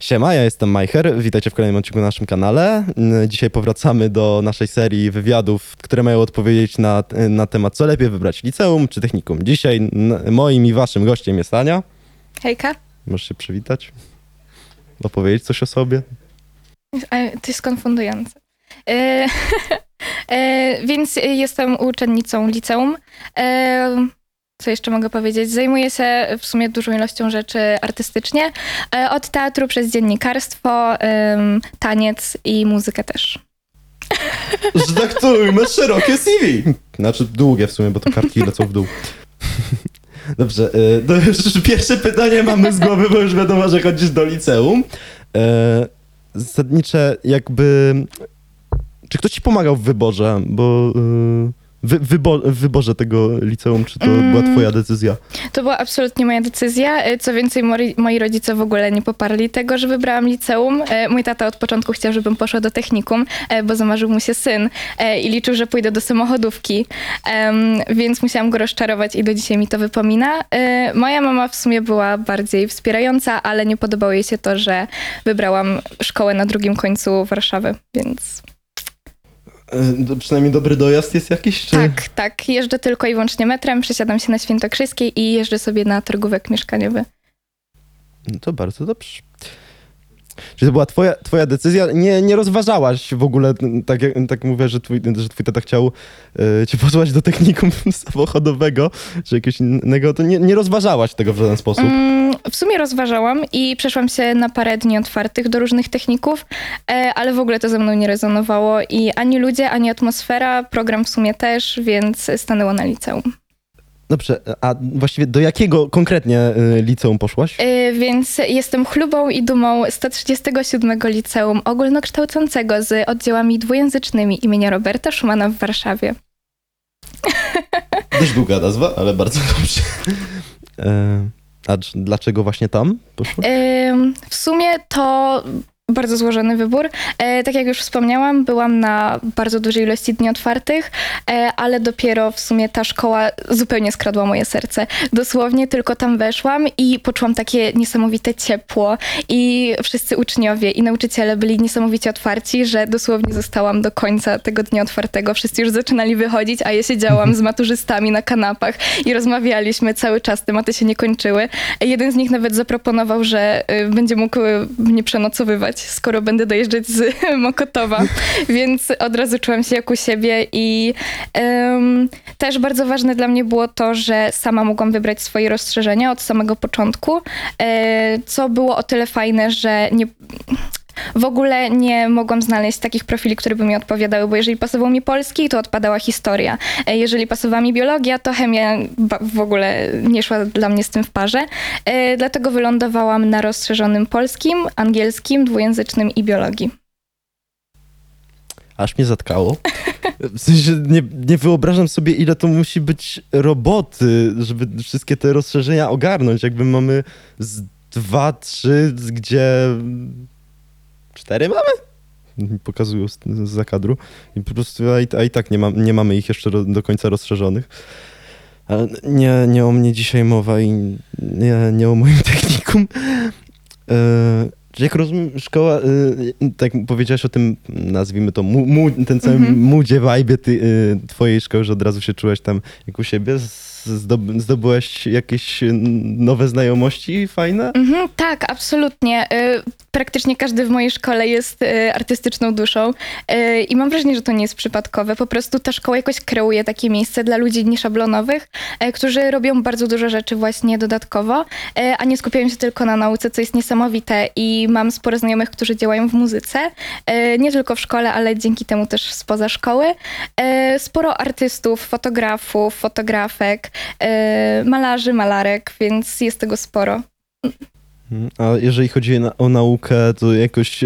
Siema, ja jestem Majcher, witajcie w kolejnym odcinku na naszym kanale. Dzisiaj powracamy do naszej serii wywiadów, które mają odpowiedzieć na, na temat, co lepiej wybrać, liceum czy technikum. Dzisiaj moim i waszym gościem jest Ania. Hejka. Możesz się przywitać, opowiedzieć coś o sobie. To jest konfundujące. E, e, więc jestem uczennicą liceum. E, co jeszcze mogę powiedzieć? Zajmuję się w sumie dużą ilością rzeczy artystycznie. E, od teatru przez dziennikarstwo, taniec i muzykę też. Że tak to masz szerokie CV. Znaczy długie w sumie, bo to kartki lecą w dół. Dobrze, to już pierwsze pytanie mamy z głowy, bo już wiadomo, że chodzisz do liceum. E, Zasadnicze jakby... Czy ktoś ci pomagał w wyborze? Bo y, wy, wyborze tego liceum, czy to Mm. była twoja decyzja? To była absolutnie moja decyzja. E, Co więcej, moi, moi rodzice w ogóle nie poparli tego, że wybrałam liceum. E, Mój tata od początku chciał, żebym poszła do technikum, e, bo zamarzył mu się syn i liczył, że pójdę do samochodówki. Więc musiałam go rozczarować i do dzisiaj mi to wypomina. Moja mama w sumie była bardziej wspierająca, ale nie podobało jej się to, że wybrałam szkołę na drugim końcu Warszawy, więc Przynajmniej dobry dojazd jest jakiś? Czy... tak, tak. Jeżdżę tylko i wyłącznie metrem, przesiadam się na Świętokrzyskiej i jeżdżę sobie na targówek mieszkaniowy. No to bardzo dobrze. Czy to była twoja, twoja decyzja? Nie, nie rozważałaś w ogóle, tak, tak mówię, że twój, że twój tata chciał e, cię posłać do technikum samochodowego, czy jakiegoś innego, to nie, nie rozważałaś tego w żaden sposób. Mm, w sumie rozważałam i przeszłam się na parę dni otwartych do różnych techników, e, ale w ogóle to ze mną nie rezonowało i ani ludzie, ani atmosfera, program w sumie też, więc stanęło na liceum. Dobrze, a właściwie do jakiego konkretnie e, liceum poszłaś? E, Więc jestem chlubą i dumą 137 Liceum Ogólnokształcącego z oddziałami dwujęzycznymi imienia Roberta Schumana w Warszawie. Dość długa nazwa, ale bardzo dobrze. E, a dlaczego właśnie tam poszłaś? W sumie to bardzo złożony wybór. E, Tak jak już wspomniałam, byłam na bardzo dużej ilości dni otwartych, e, ale dopiero w sumie ta szkoła zupełnie skradła moje serce. Dosłownie tylko tam weszłam i poczułam takie niesamowite ciepło i wszyscy uczniowie i nauczyciele byli niesamowicie otwarci, że dosłownie zostałam do końca tego dnia otwartego. Wszyscy już zaczynali wychodzić, a ja siedziałam z maturzystami na kanapach i rozmawialiśmy cały czas, tematy się nie kończyły. Jeden z nich nawet zaproponował, że y, będzie mógł mnie przenocowywać, skoro będę dojeżdżać z Mokotowa, więc od razu czułam się jak u siebie i em, też bardzo ważne dla mnie było to, że sama mogłam wybrać swoje rozszerzenia od samego początku, e, co było o tyle fajne, że nie... W ogóle nie mogłam znaleźć takich profili, które by mi odpowiadały, bo jeżeli pasował mi polski, to odpadała historia. E, Jeżeli pasowała mi biologia, to chemia w ogóle nie szła dla mnie z tym w parze. E, Dlatego wylądowałam na rozszerzonym polskim, angielskim, dwujęzycznym i biologii. Aż mnie zatkało. W sensie nie, nie wyobrażam sobie, ile to musi być roboty, żeby wszystkie te rozszerzenia ogarnąć. Jakby mamy z dwa, trzy, gdzie cztery mamy? Pokazują z, za kadru. I po prostu a i, a i tak nie, ma, nie mamy ich jeszcze ro, do końca rozszerzonych. Ale nie, nie o mnie dzisiaj mowa i nie, nie o moim technikum. E, jak rozumiem, szkoła, y, tak powiedziałeś o tym, nazwijmy to, mu, mu, ten cały Mhm. mudzie vibe ty, y, twojej szkoły, że od razu się czułeś tam jak u siebie. Zdob, zdobyłeś jakieś nowe znajomości fajne? Mhm, tak, absolutnie. Y, Praktycznie każdy w mojej szkole jest y, artystyczną duszą y, i mam wrażenie, że to nie jest przypadkowe. Po prostu ta szkoła jakoś kreuje takie miejsce dla ludzi nieszablonowych, którzy robią bardzo dużo rzeczy właśnie dodatkowo, a nie skupiają się tylko na nauce, co jest niesamowite. I mam sporo znajomych, którzy działają w muzyce, nie tylko w szkole, ale dzięki temu też spoza szkoły. Sporo artystów, fotografów, fotografek, y, malarzy, malarek, więc jest tego sporo. Mhm. A jeżeli chodzi o naukę, to jakoś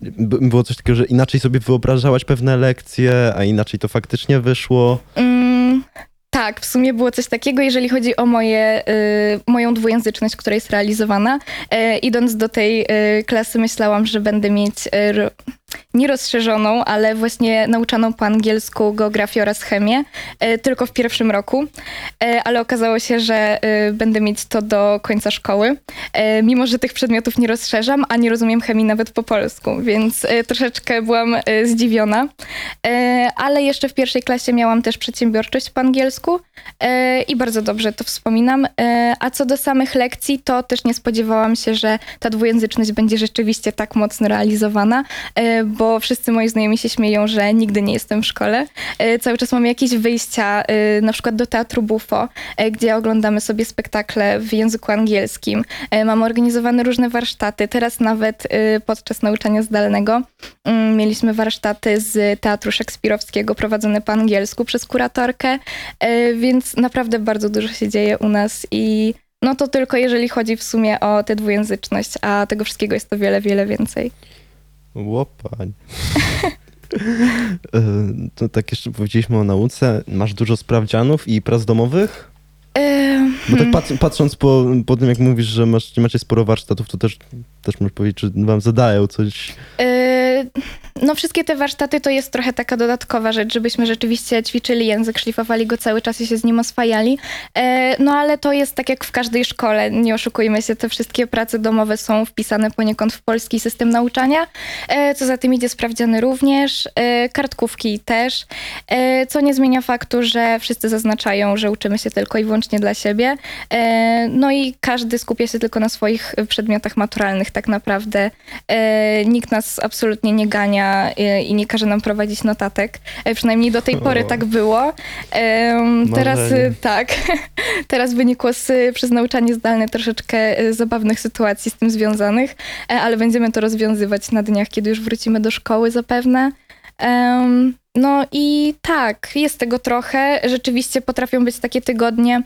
b- było coś takiego, że inaczej sobie wyobrażałaś pewne lekcje, a inaczej to faktycznie wyszło. Mm, tak, w sumie było coś takiego, jeżeli chodzi o moje, y, moją dwujęzyczność, która jest realizowana. Y, idąc do tej y, klasy myślałam, że będę mieć ro- nierozszerzoną, ale właśnie nauczaną po angielsku geografię oraz chemię, e, tylko w pierwszym roku, E, ale okazało się, że e, będę mieć to do końca szkoły, mimo że tych przedmiotów nie rozszerzam, a nie rozumiem chemii nawet po polsku, więc troszeczkę byłam zdziwiona. Ale jeszcze w pierwszej klasie miałam też przedsiębiorczość po angielsku i bardzo dobrze to wspominam. A co do samych lekcji, to też nie spodziewałam się, że ta dwujęzyczność będzie rzeczywiście tak mocno realizowana, bo wszyscy moi znajomi się śmieją, że nigdy nie jestem w szkole. E, Cały czas mam jakieś wyjścia, e, na przykład do teatru Bufo, e, gdzie oglądamy sobie spektakle w języku angielskim. Mamy organizowane różne warsztaty. Teraz nawet podczas nauczania zdalnego mm, mieliśmy warsztaty z teatru szekspirowskiego prowadzone po angielsku przez kuratorkę, więc naprawdę bardzo dużo się dzieje u nas i no to tylko jeżeli chodzi w sumie o tę dwujęzyczność, a tego wszystkiego jest to wiele, wiele więcej. Łopań. E, to tak jeszcze powiedzieliśmy o nauce. Masz dużo sprawdzianów i prac domowych? Bo tak hmm. pat, patrząc po, po tym, jak mówisz, że masz, macie sporo warsztatów, to też, też możesz powiedzieć, że wam zadają coś. No, wszystkie te warsztaty to jest trochę taka dodatkowa rzecz, żebyśmy rzeczywiście ćwiczyli język, szlifowali go cały czas i się z nim oswajali. E, No, ale to jest tak jak w każdej szkole, nie oszukujmy się, te wszystkie prace domowe są wpisane poniekąd w polski system nauczania. E, Co za tym idzie, sprawdziany również, e, kartkówki też, co nie zmienia faktu, że wszyscy zaznaczają, że uczymy się tylko i wyłącznie dla siebie. No i każdy skupia się tylko na swoich przedmiotach maturalnych tak naprawdę. Nikt nas absolutnie nie gania e, i nie każe nam prowadzić notatek. E, Przynajmniej do tej pory O. tak było. Teraz Marzenie. tak. Teraz wynikło z, przez nauczanie zdalne troszeczkę e, zabawnych sytuacji z tym związanych, ale będziemy to rozwiązywać na dniach, kiedy już wrócimy do szkoły zapewne. No i tak, jest tego trochę. Rzeczywiście potrafią być takie tygodnie,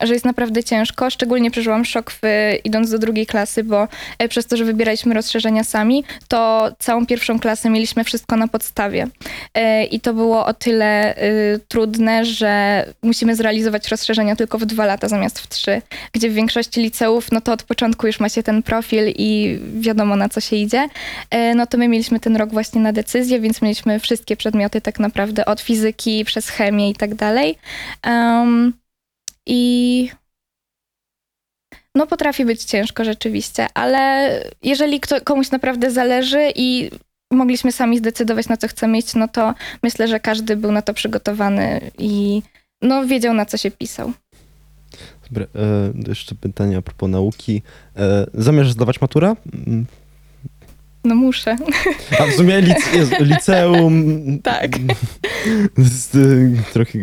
że jest naprawdę ciężko. Szczególnie przeżyłam szok w, idąc do drugiej klasy, bo e, przez to, że wybieraliśmy rozszerzenia sami, to całą pierwszą klasę mieliśmy wszystko na podstawie. E, I to było o tyle y, trudne, że musimy zrealizować rozszerzenia tylko w dwa lata zamiast w trzy, gdzie w większości liceów, no to od początku już macie ten profil i wiadomo na co się idzie. E, No to my mieliśmy ten rok właśnie na decyzję, więc mieliśmy wszystkie przedmioty tak naprawdę od fizyki przez chemię i tak dalej. Em, I no potrafi być ciężko rzeczywiście, ale jeżeli kto, komuś naprawdę zależy i mogliśmy sami zdecydować na co chcemy iść, no to myślę, że każdy był na to przygotowany i no wiedział na co się pisał. Dobra, e, jeszcze pytanie a propos nauki. E, zamierzasz zdawać maturę? Mm, No muszę. A w sumie lic, jest, liceum. Tak. Z, trochę.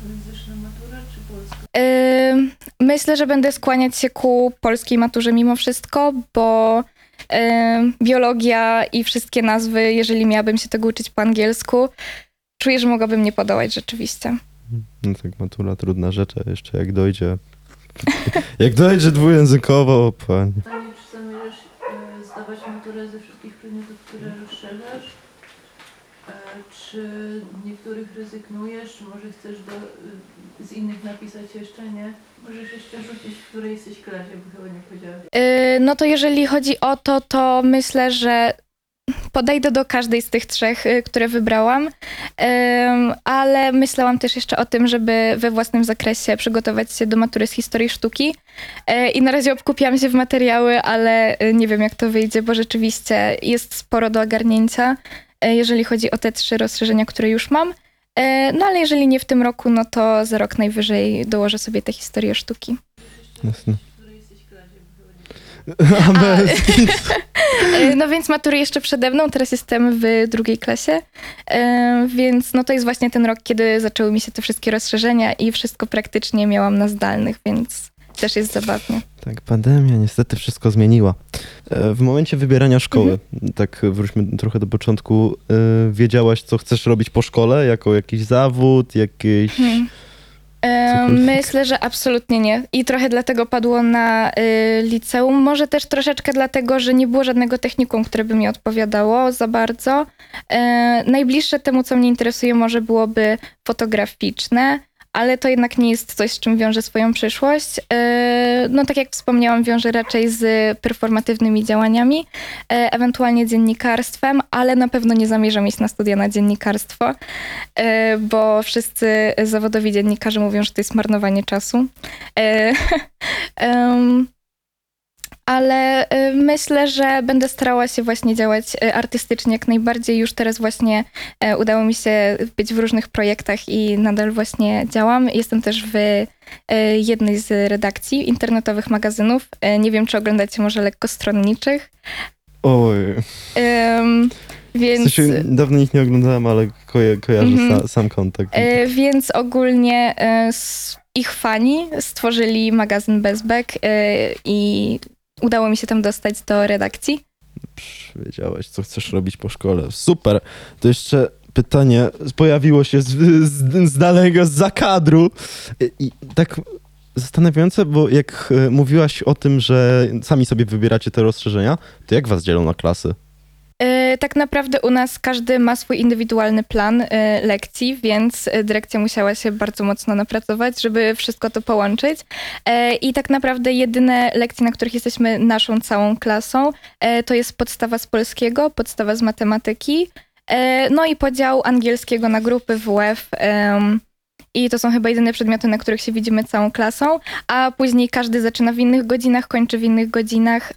Dwujęzyczna matura czy polska? Ym, Myślę, że będę skłaniać się ku polskiej maturze mimo wszystko, bo biologia i wszystkie nazwy, jeżeli miałabym się tego uczyć po angielsku, czuję, że mogłabym nie podołać rzeczywiście. No tak, matura trudna rzecz, a jeszcze jak dojdzie. Jak dojdzie dwujęzykowo, pani. Pytanie, czy zamierzasz e, zdawać maturę ze wszystkich przedmiotów, które rozszerzasz? E, czy niektórych rezygnujesz? Czy może chcesz do, z innych napisać jeszcze nie? Możesz jeszcze rzucić, w której jesteś klasie, bo chyba nie powiedziałeś. Yy, No to jeżeli chodzi o to, to myślę, że podejdę do każdej z tych trzech, y, które wybrałam, ale myślałam też jeszcze o tym, żeby we własnym zakresie przygotować się do matury z historii sztuki Yy, i na razie obkupiłam się w materiały, ale y, nie wiem jak to wyjdzie, bo rzeczywiście jest sporo do ogarnięcia, y, jeżeli chodzi o te trzy rozszerzenia, które już mam. Yy, No ale jeżeli nie w tym roku, no to za rok najwyżej dołożę sobie tę historię sztuki. Jasne. A bez E, No więc matury jeszcze przede mną, teraz jestem w drugiej klasie, E, więc no to jest właśnie ten rok, kiedy zaczęły mi się te wszystkie rozszerzenia i wszystko praktycznie miałam na zdalnych, więc też jest zabawnie. Tak, pandemia niestety wszystko zmieniła. E, W momencie wybierania szkoły, Mhm. tak wróćmy trochę do początku, e, wiedziałaś, co chcesz robić po szkole, jako jakiś zawód, jakieś... Hmm. E. Myślę, że absolutnie nie. I trochę dlatego padło na y, liceum. Może też troszeczkę dlatego, że nie było żadnego technikum, które by mi odpowiadało za bardzo. E, najbliższe temu, co mnie interesuje, może byłoby fotograficzne, ale to jednak nie jest coś, z czym wiąże swoją przyszłość. E, No tak jak wspomniałam, wiąże raczej z performatywnymi działaniami, e, ewentualnie dziennikarstwem, ale na pewno nie zamierzam iść na studia na dziennikarstwo, e, bo wszyscy zawodowi dziennikarze mówią, że to jest marnowanie czasu. ale y, myślę, że będę starała się właśnie działać y, artystycznie jak najbardziej. Już teraz właśnie e, udało mi się być w różnych projektach i nadal właśnie działam. Jestem też w e, jednej z redakcji internetowych magazynów. E, Nie wiem, czy oglądacie może lekko stronniczych. Oj, w Więc, sensie dawno ich nie oglądałem, ale koja kojarzę Mhm. sa, sam kontakt. e, więc ogólnie e, ich fani stworzyli magazyn Bezbek e, i udało mi się tam dostać do redakcji. Psz, co chcesz robić po szkole. Super. To jeszcze pytanie pojawiło się z, z, z danego, z zakadru. I, I tak zastanawiające, bo jak e, mówiłaś o tym, że sami sobie wybieracie te rozszerzenia, to jak was dzielą na klasy? E, Tak naprawdę u nas każdy ma swój indywidualny plan e, lekcji, więc e, dyrekcja musiała się bardzo mocno napracować, żeby wszystko to połączyć. I tak naprawdę jedyne lekcje, na których jesteśmy naszą całą klasą, to jest podstawa z polskiego, podstawa z matematyki, no i podział angielskiego na grupy WF. I to są chyba jedyne przedmioty, na których się widzimy całą klasą, a później każdy zaczyna w innych godzinach, kończy w innych godzinach.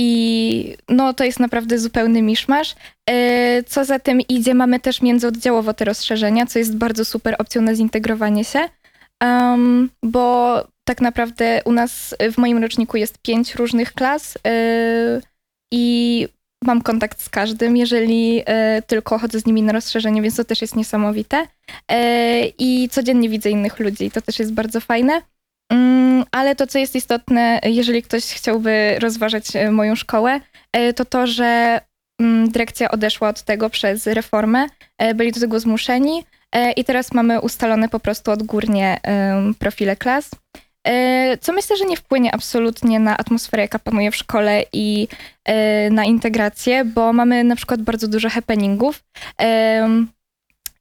I no, to jest naprawdę zupełny miszmasz. E, Co za tym idzie, mamy też międzyoddziałowo te rozszerzenia, co jest bardzo super opcją na zintegrowanie się, bo tak naprawdę u nas w moim roczniku jest pięć różnych klas e, i mam kontakt z każdym, jeżeli e, tylko chodzę z nimi na rozszerzenie, więc to też jest niesamowite. I codziennie widzę innych ludzi, to też jest bardzo fajne. Ale to, co jest istotne, jeżeli ktoś chciałby rozważać e, moją szkołę, e, to to, że mm, dyrekcja odeszła od tego przez reformę. E, Byli do tego zmuszeni i teraz mamy ustalone po prostu odgórnie profile klas. Co myślę, że nie wpłynie absolutnie na atmosferę, jaka panuje w szkole i na integrację, bo mamy na przykład bardzo dużo happeningów.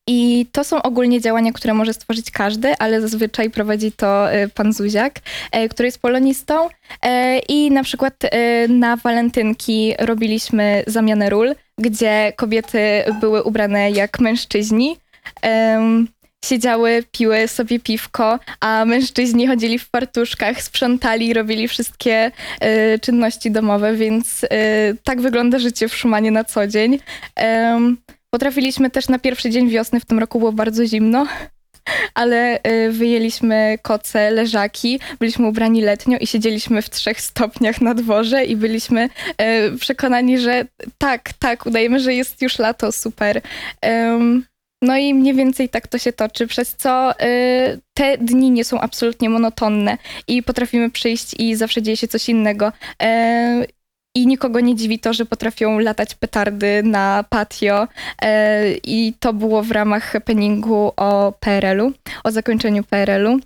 I to są ogólnie działania, które może stworzyć każdy, ale zazwyczaj prowadzi to e, pan Zuziak, e, który jest polonistą. E, I na przykład na walentynki robiliśmy zamianę ról, gdzie kobiety były ubrane jak mężczyźni. Siedziały, piły sobie piwko, a mężczyźni chodzili w fartuszkach, sprzątali, robili wszystkie czynności domowe, więc tak wygląda życie w Szumanie na co dzień. Potrafiliśmy też na pierwszy dzień wiosny, w tym roku było bardzo zimno, ale y, wyjęliśmy koce, leżaki, byliśmy ubrani letnio i siedzieliśmy w trzech stopniach na dworze i byliśmy y, przekonani, że tak, tak, udajemy, że jest już lato, super. No i mniej więcej tak to się toczy, przez co y, te dni nie są absolutnie monotonne i potrafimy przyjść i zawsze dzieje się coś innego. I nikogo nie dziwi to, że potrafią latać petardy na patio. E, I to było w ramach happeningu o PRL-u, o zakończeniu PRL-u.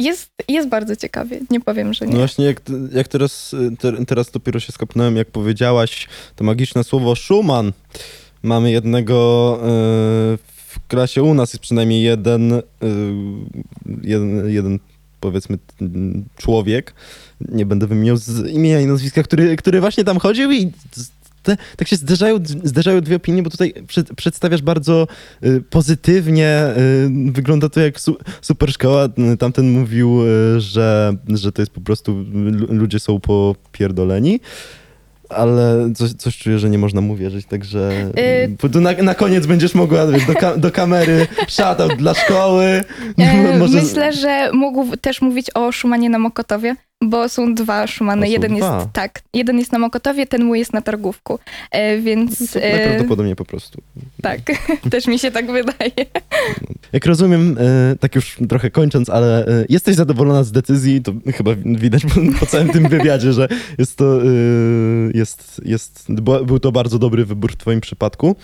Jest, jest bardzo ciekawie, nie powiem, że No nie. właśnie, jak, jak teraz, te, teraz dopiero się skapnąłem, jak powiedziałaś to magiczne słowo Schumann. Mamy jednego y, w klasie u nas jest przynajmniej jeden, y, jeden, jeden powiedzmy człowiek, nie będę wymieniał z imienia i nazwiska, który, który właśnie tam chodził i te, tak się zderzają, zderzają dwie opinie, bo tutaj przed, przedstawiasz bardzo y, pozytywnie, y, wygląda to jak su, super szkoła. Tamten mówił, y, że, że to jest po prostu, lu- ludzie są popierdoleni. Ale coś, coś czuję, że nie można mu wierzyć, także Y- tu na, na koniec będziesz mogła wiesz, do, ka, do kamery shoutout dla szkoły. E, Może- Myślę, że mógł też mówić o Szumanie na Mokotowie, bo są dwa Szumany. Są jeden dwa. jest tak, jeden jest na Mokotowie, ten mój jest na Targówku. E, Więc To e, Najprawdopodobniej po prostu. tak, też mi się tak wydaje. Jak rozumiem, e, tak już trochę kończąc, ale e, jesteś zadowolona z decyzji, to chyba widać po, całym tym wywiadzie, że jest to, jest, jest, był to bardzo dobry wybór w twoim przypadku.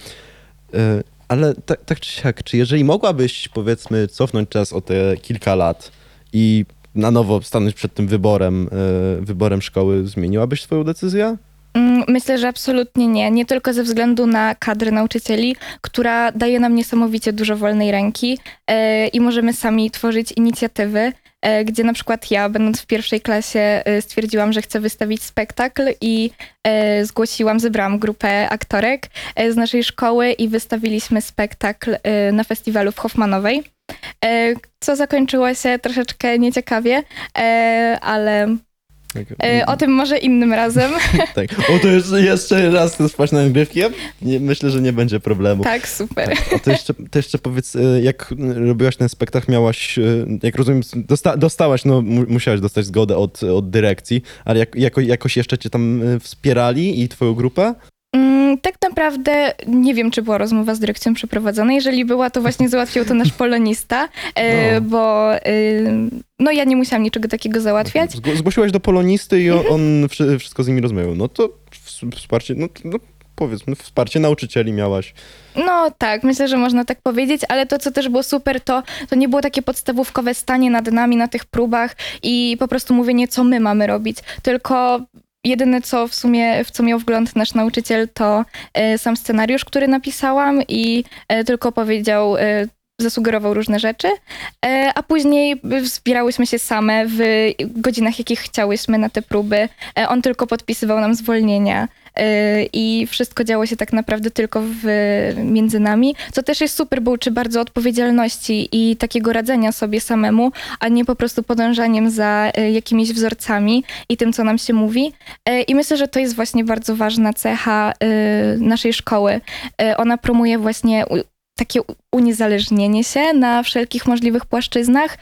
Ale tak, tak czy siak, czy jeżeli mogłabyś, powiedzmy, cofnąć czas o te kilka lat i na nowo stanąć przed tym wyborem, e, wyborem szkoły, zmieniłabyś swoją decyzję? Mm, Myślę, że absolutnie nie. Nie tylko ze względu na kadrę nauczycieli, która daje nam niesamowicie dużo wolnej ręki e, i możemy sami tworzyć inicjatywy, e, gdzie na przykład ja, będąc w pierwszej klasie, stwierdziłam, że chcę wystawić spektakl i zgłosiłam, zebrałam grupę aktorek z naszej szkoły i wystawiliśmy spektakl na festiwalu w Hoffmanowej. E, Co zakończyło się troszeczkę nieciekawie, e, ale e, o tym może innym razem. Tak. O, to już jeszcze raz spać na nagrywki? Ja myślę, że nie będzie problemu. Tak, super. A to jeszcze, to jeszcze powiedz, jak robiłaś ten spektakl, miałaś, jak rozumiem, dosta, dostałaś, no mu- musiałaś dostać zgodę od, od dyrekcji, ale jak, jako, jakoś jeszcze cię tam wspierali i twoją grupę? Mm, tak naprawdę nie wiem, czy była rozmowa z dyrekcją przeprowadzona. Jeżeli była, to właśnie załatwił to nasz polonista, e, No. bo e, no ja nie musiałam niczego takiego załatwiać. Zgł- Zgłosiłaś do polonisty i on, on wszy- wszystko z nimi rozmawiał. No to wsparcie, no, no powiedzmy, wsparcie nauczycieli miałaś. No tak, myślę, że można tak powiedzieć, ale to, co też było super, to, to nie było takie podstawówkowe stanie nad nami na tych próbach i po prostu mówienie, co my mamy robić, tylko jedyne, co w sumie, w co miał wgląd nasz nauczyciel, to e, sam scenariusz, który napisałam i e, tylko powiedział, e, zasugerował różne rzeczy, a później wspierałyśmy się same w godzinach, jakich chciałyśmy na te próby. On tylko podpisywał nam zwolnienia i wszystko działo się tak naprawdę tylko w, między nami, co też jest super, bo uczy bardzo odpowiedzialności i takiego radzenia sobie samemu, a nie po prostu podążaniem za e, jakimiś wzorcami i tym, co nam się mówi. E, I myślę, że to jest właśnie bardzo ważna cecha naszej szkoły. Ona promuje właśnie takie uniezależnienie się na wszelkich możliwych płaszczyznach,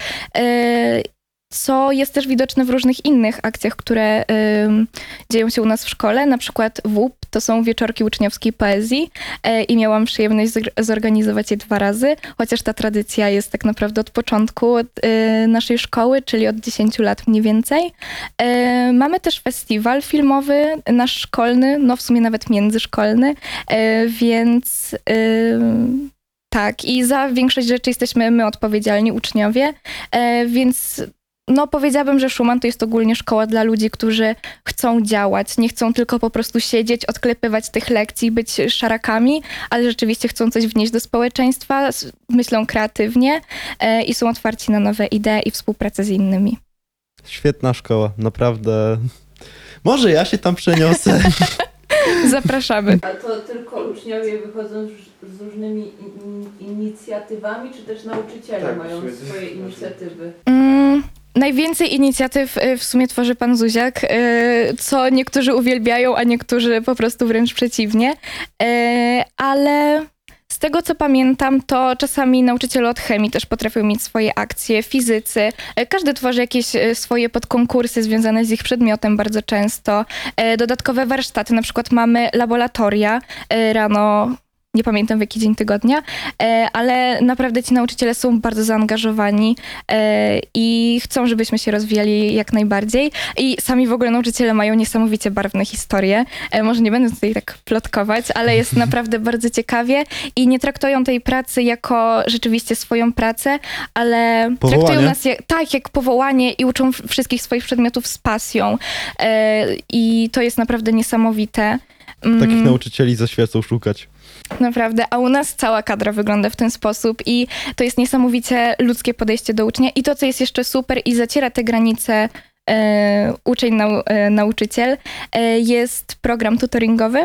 co jest też widoczne w różnych innych akcjach, które em, dzieją się u nas w szkole. Na przykład WUP to są wieczorki uczniowskiej poezji e, i miałam przyjemność zor- zorganizować je dwa razy, chociaż ta tradycja jest tak naprawdę od początku e, naszej szkoły, czyli od 10 lat mniej więcej. E, Mamy też festiwal filmowy, nasz szkolny, no w sumie nawet międzyszkolny, e, więc tak, i za większość rzeczy jesteśmy my odpowiedzialni, uczniowie, więc no powiedziałabym, że Schumann to jest ogólnie szkoła dla ludzi, którzy chcą działać, nie chcą tylko po prostu siedzieć, odklepywać tych lekcji, być szarakami, ale rzeczywiście chcą coś wnieść do społeczeństwa, myślą kreatywnie e, i są otwarci na nowe idee i współpracę z innymi. Świetna szkoła, naprawdę. Może ja się tam przeniosę. Zapraszamy. A to tylko uczniowie wychodzą z, różnymi in, inicjatywami, czy też nauczyciele Tak, mają swoje inicjatywy? Mm, najwięcej inicjatyw y, w sumie tworzy pan Zuziak, y, co niektórzy uwielbiają, a niektórzy po prostu wręcz przeciwnie. Y, Ale z tego co pamiętam, to czasami nauczyciele od chemii też potrafią mieć swoje akcje, fizycy. Każdy tworzy jakieś swoje podkonkursy związane z ich przedmiotem bardzo często. Dodatkowe warsztaty, na przykład mamy laboratoria rano. Nie pamiętam w jaki dzień tygodnia, e, ale naprawdę ci nauczyciele są bardzo zaangażowani e, i chcą, żebyśmy się rozwijali jak najbardziej. I sami w ogóle nauczyciele mają niesamowicie barwne historie. E, Może nie będę tutaj tak plotkować, ale jest naprawdę bardzo ciekawie i nie traktują tej pracy jako rzeczywiście swoją pracę, ale Powołanie. traktują nas jak, tak, jak powołanie i uczą wszystkich swoich przedmiotów z pasją. I to jest naprawdę niesamowite. Mm. Takich nauczycieli ze świecą szukać. Naprawdę, a u nas cała kadra wygląda w ten sposób i to jest niesamowicie ludzkie podejście do ucznia. I to, co jest jeszcze super i zaciera te granice e, uczeń, nau, e, nauczyciel, e, jest program tutoringowy,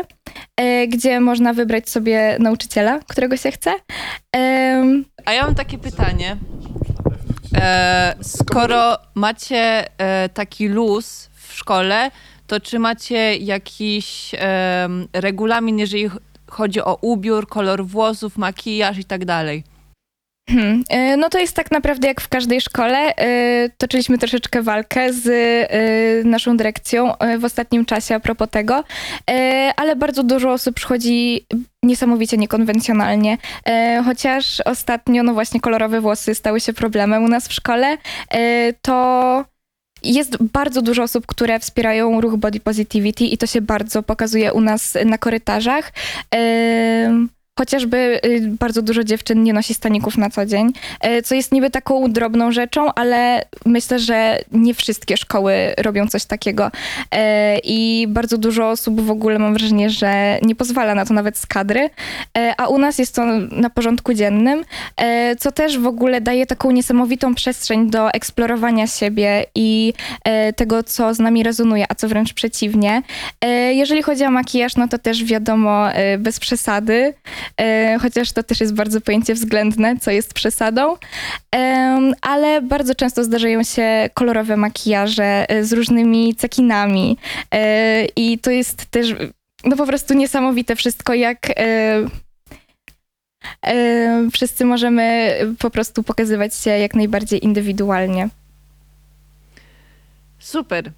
e, gdzie można wybrać sobie nauczyciela, którego się chce. Em, A ja mam takie pytanie. E, skoro macie e, taki luz w szkole, to czy macie jakiś em, regulamin, jeżeli chodzi o ubiór, kolor włosów, makijaż i tak dalej? Hmm. e, No to jest tak naprawdę jak w każdej szkole. e, Toczyliśmy troszeczkę walkę z e, naszą dyrekcją w ostatnim czasie a propos tego, ale bardzo dużo osób przychodzi niesamowicie niekonwencjonalnie. Chociaż ostatnio, no właśnie, kolorowe włosy stały się problemem u nas w szkole, to jest bardzo dużo osób, które wspierają ruch body positivity i to się bardzo pokazuje u nas na korytarzach. Em, chociażby y, bardzo dużo dziewczyn nie nosi staników na co dzień, e, co jest niby taką drobną rzeczą, ale myślę, że nie wszystkie szkoły robią coś takiego. E, I bardzo dużo osób w ogóle mam wrażenie, że nie pozwala na to nawet z kadry, a u nas jest to na porządku dziennym, co też w ogóle daje taką niesamowitą przestrzeń do eksplorowania siebie i tego, co z nami rezonuje, a co wręcz przeciwnie. Jeżeli chodzi o makijaż, no to też wiadomo, bez przesady, chociaż to też jest bardzo pojęcie względne, co jest przesadą, Em, ale bardzo często zdarzają się kolorowe makijaże e, z różnymi cekinami e, i to jest też no po prostu niesamowite wszystko, jak e, e, wszyscy możemy po prostu pokazywać się jak najbardziej indywidualnie. Super.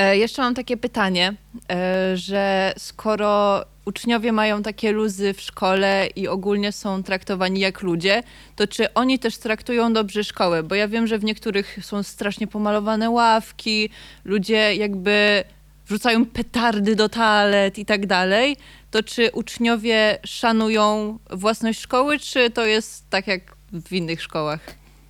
E, jeszcze mam takie pytanie, e, że skoro uczniowie mają takie luzy w szkole i ogólnie są traktowani jak ludzie, to czy oni też traktują dobrze szkołę? Bo ja wiem, że w niektórych są strasznie pomalowane ławki, ludzie jakby wrzucają petardy do toalet i tak dalej. To czy uczniowie szanują własność szkoły, czy to jest tak jak w innych szkołach?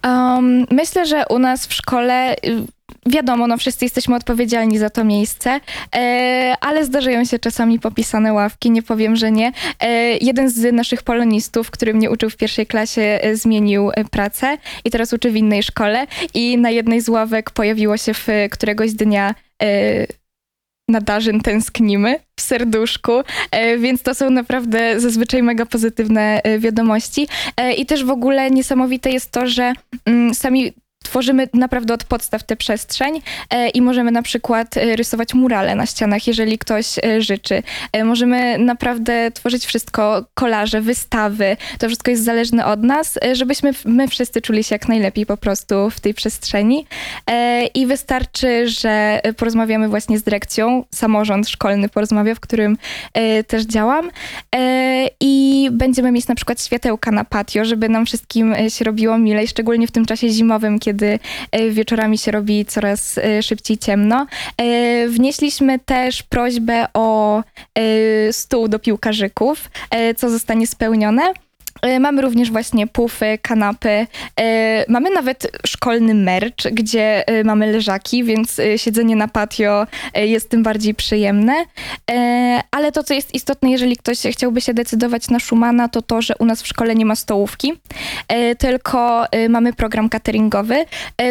Um, myślę, że u nas w szkole y, wiadomo, no wszyscy jesteśmy odpowiedzialni za to miejsce, e, ale zdarzają się czasami popisane ławki, nie powiem, że nie. E, jeden z naszych polonistów, który mnie uczył w pierwszej klasie, e, zmienił e, pracę i teraz uczy w innej szkole i na jednej z ławek pojawiło się w któregoś dnia e, na Darzyn tęsknimy w serduszku, e, więc to są naprawdę zazwyczaj mega pozytywne e, wiadomości. E, I też w ogóle niesamowite jest to, że mm, sami tworzymy naprawdę od podstaw tę przestrzeń e, i możemy na przykład e, rysować murale na ścianach, jeżeli ktoś e, życzy. Możemy naprawdę tworzyć wszystko, kolaże, wystawy. To wszystko jest zależne od nas, żebyśmy my wszyscy czuli się jak najlepiej po prostu w tej przestrzeni. I wystarczy, że porozmawiamy właśnie z dyrekcją, samorząd szkolny porozmawia, w którym też działam i będziemy mieć na przykład światełka na patio, żeby nam wszystkim się robiło milej, szczególnie w tym czasie zimowym, kiedy e, wieczorami się robi coraz e, szybciej ciemno. E, Wnieśliśmy też prośbę o stół do piłkarzyków, co zostanie spełnione. E, Mamy również właśnie pufy, kanapy. E, Mamy nawet szkolny merch, gdzie e, mamy leżaki, więc siedzenie na patio jest tym bardziej przyjemne. Ale to, co jest istotne, jeżeli ktoś chciałby się decydować na Schumana, to to, że u nas w szkole nie ma stołówki, tylko mamy program cateringowy,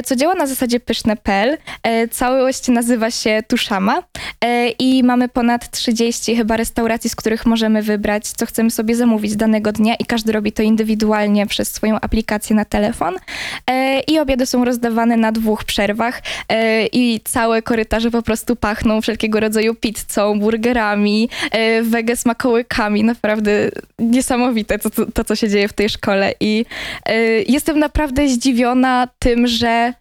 co działa na zasadzie pyszne.pl. Całość nazywa się Tuszama i mamy ponad 30 chyba restauracji, z których możemy wybrać, co chcemy sobie zamówić danego dnia i każdy robi to indywidualnie przez swoją aplikację na telefon. E, I obiady są rozdawane na dwóch przerwach e, i całe korytarze po prostu pachną wszelkiego rodzaju pizzą, burgerami, e, wege smakołykami. Naprawdę niesamowite to, to, co się dzieje w tej szkole i jestem naprawdę zdziwiona tym, że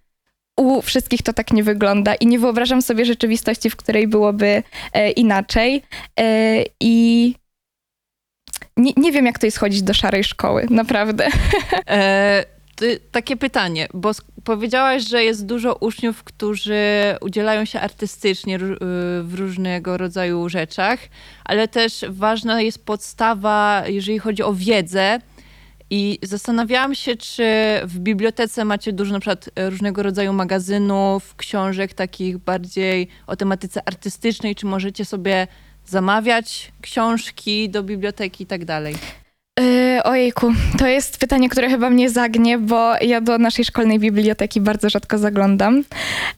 u wszystkich to tak nie wygląda i nie wyobrażam sobie rzeczywistości, w której byłoby e, inaczej. E, I nie, nie wiem, jak to jest chodzić do szarej szkoły, naprawdę. E, ty, takie pytanie, bo powiedziałaś, że jest dużo uczniów, którzy udzielają się artystycznie y, w różnego rodzaju rzeczach, ale też ważna jest podstawa, jeżeli chodzi o wiedzę. I zastanawiałam się, czy w bibliotece macie dużo na przykład e, różnego rodzaju magazynów, książek takich bardziej o tematyce artystycznej, czy możecie sobie zamawiać książki do biblioteki i tak dalej. E, ojejku, to jest pytanie, które chyba mnie zagnie, bo ja do naszej szkolnej biblioteki bardzo rzadko zaglądam.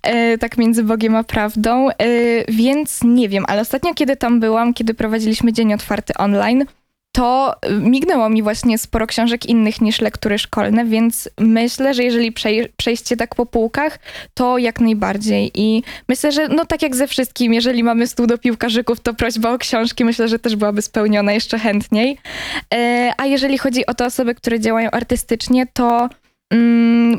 E, tak między Bogiem a prawdą. E, więc nie wiem, ale ostatnio, kiedy tam byłam, kiedy prowadziliśmy dzień otwarty online, to mignęło mi właśnie sporo książek innych niż lektury szkolne, więc myślę, że jeżeli przej- przejście tak po półkach, to jak najbardziej. I myślę, że no tak jak ze wszystkim, jeżeli mamy stół do piłkarzyków, to prośba o książki myślę, że też byłaby spełniona jeszcze chętniej. E, A jeżeli chodzi o te osoby, które działają artystycznie, to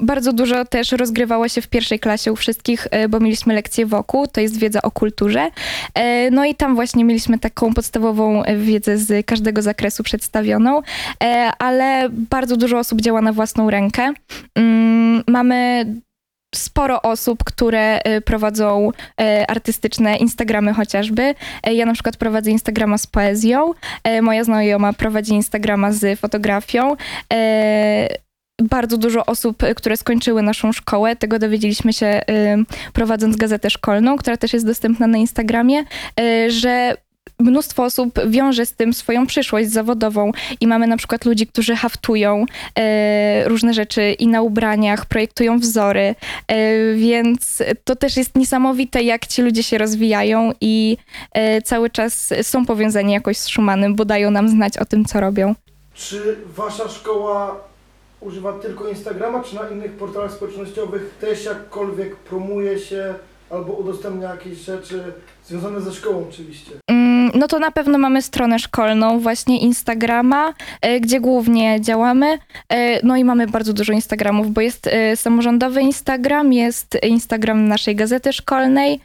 bardzo dużo też rozgrywało się w pierwszej klasie u wszystkich, e, bo mieliśmy lekcję wokół, to jest wiedza o kulturze. E, No i tam właśnie mieliśmy taką podstawową e, wiedzę z każdego zakresu przedstawioną, ale bardzo dużo osób działa na własną rękę. Mm, Mamy sporo osób, które prowadzą artystyczne Instagramy chociażby. Ja na przykład prowadzę Instagrama z poezją, moja znajoma prowadzi Instagrama z fotografią. Bardzo dużo osób, e, które skończyły naszą szkołę, tego dowiedzieliśmy się prowadząc gazetę szkolną, która też jest dostępna na Instagramie, e, że mnóstwo osób wiąże z tym swoją przyszłość zawodową i mamy na przykład ludzi, którzy haftują e, różne rzeczy i na ubraniach, projektują wzory, więc to też jest niesamowite, jak ci ludzie się rozwijają i cały czas są powiązani jakoś z Schumannem, bo dają nam znać o tym, co robią. Czy wasza szkoła używa tylko Instagrama, czy na innych portalach społecznościowych też jakkolwiek promuje się albo udostępnia jakieś rzeczy związane ze szkołą oczywiście? Mm, No to na pewno mamy stronę szkolną, właśnie Instagrama, e, gdzie głównie działamy. E, No i mamy bardzo dużo Instagramów, bo jest e, samorządowy Instagram, jest Instagram naszej gazety szkolnej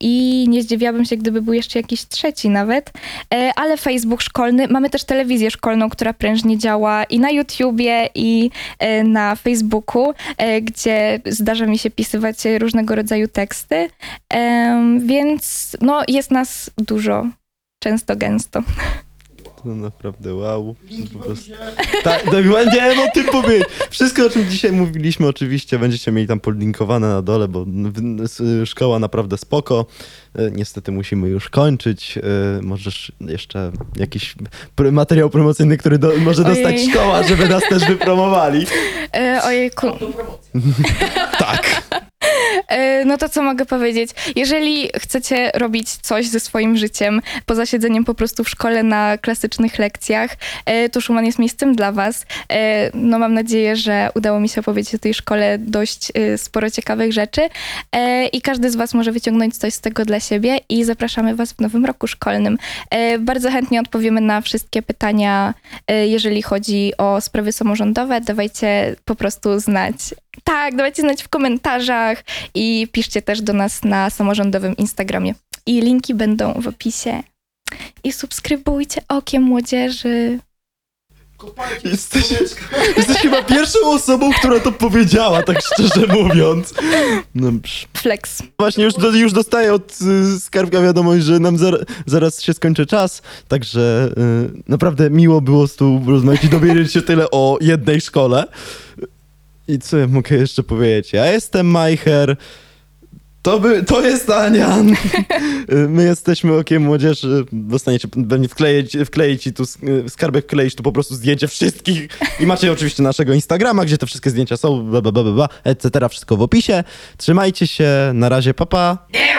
i nie zdziwiłabym się, gdyby był jeszcze jakiś trzeci nawet, E, ale Facebook szkolny. Mamy też telewizję szkolną, która prężnie działa i na YouTubie, i e, na Facebooku, e, gdzie zdarza mi się pisywać różnego rodzaju teksty. Więc no, jest nas dużo, często, gęsto. No naprawdę, wow. Po prostu-. Tak, tak, nie o tym powiedzieć. Wszystko, o czym dzisiaj mówiliśmy, oczywiście będziecie mieli tam podlinkowane na dole, bo szkoła naprawdę spoko. E, Niestety musimy już kończyć. E, Możesz jeszcze jakiś materiał promocyjny, który do, może dostać Ojej. szkoła, żeby nas też wypromowali. E, ojejku. Tak. E, no to co mogę powiedzieć? Jeżeli chcecie robić coś ze swoim życiem, poza siedzeniem po prostu w szkole na klasycznych lekcjach, e, to Schumann jest miejscem dla was. E, no mam nadzieję, że udało mi się opowiedzieć o tej szkole dość sporo ciekawych rzeczy i każdy z was może wyciągnąć coś z tego dla siebie i zapraszamy was w nowym roku szkolnym. Bardzo chętnie odpowiemy na wszystkie pytania, jeżeli chodzi o sprawy samorządowe. Dawajcie po prostu znać. Tak, dawajcie znać w komentarzach i piszcie też do nas na samorządowym Instagramie. I linki będą w opisie. I subskrybujcie Okiem Młodzieży. Jesteś-. Jesteś chyba pierwszą osobą, która to powiedziała, tak szczerze mówiąc. No, psz. Flex. Właśnie już, już dostaję od y, skarbka wiadomość, że nam zar, zaraz się skończy czas, także y, naprawdę miło było z tu rozmawiać i dowiedzieć się tyle o jednej szkole. I co ja mogę jeszcze powiedzieć? Ja jestem Majcher, to, by, to jest Anian. My jesteśmy Okiem Młodzieży. Dostaniecie, pewnie wkleić, wkleić ci tu, sk- skarbek wkleić tu po prostu zdjęcie wszystkich. I macie oczywiście naszego Instagrama, gdzie te wszystkie zdjęcia są, bla, bla, bla, bla, etc. Wszystko w opisie. Trzymajcie się, na razie, papa. Pa.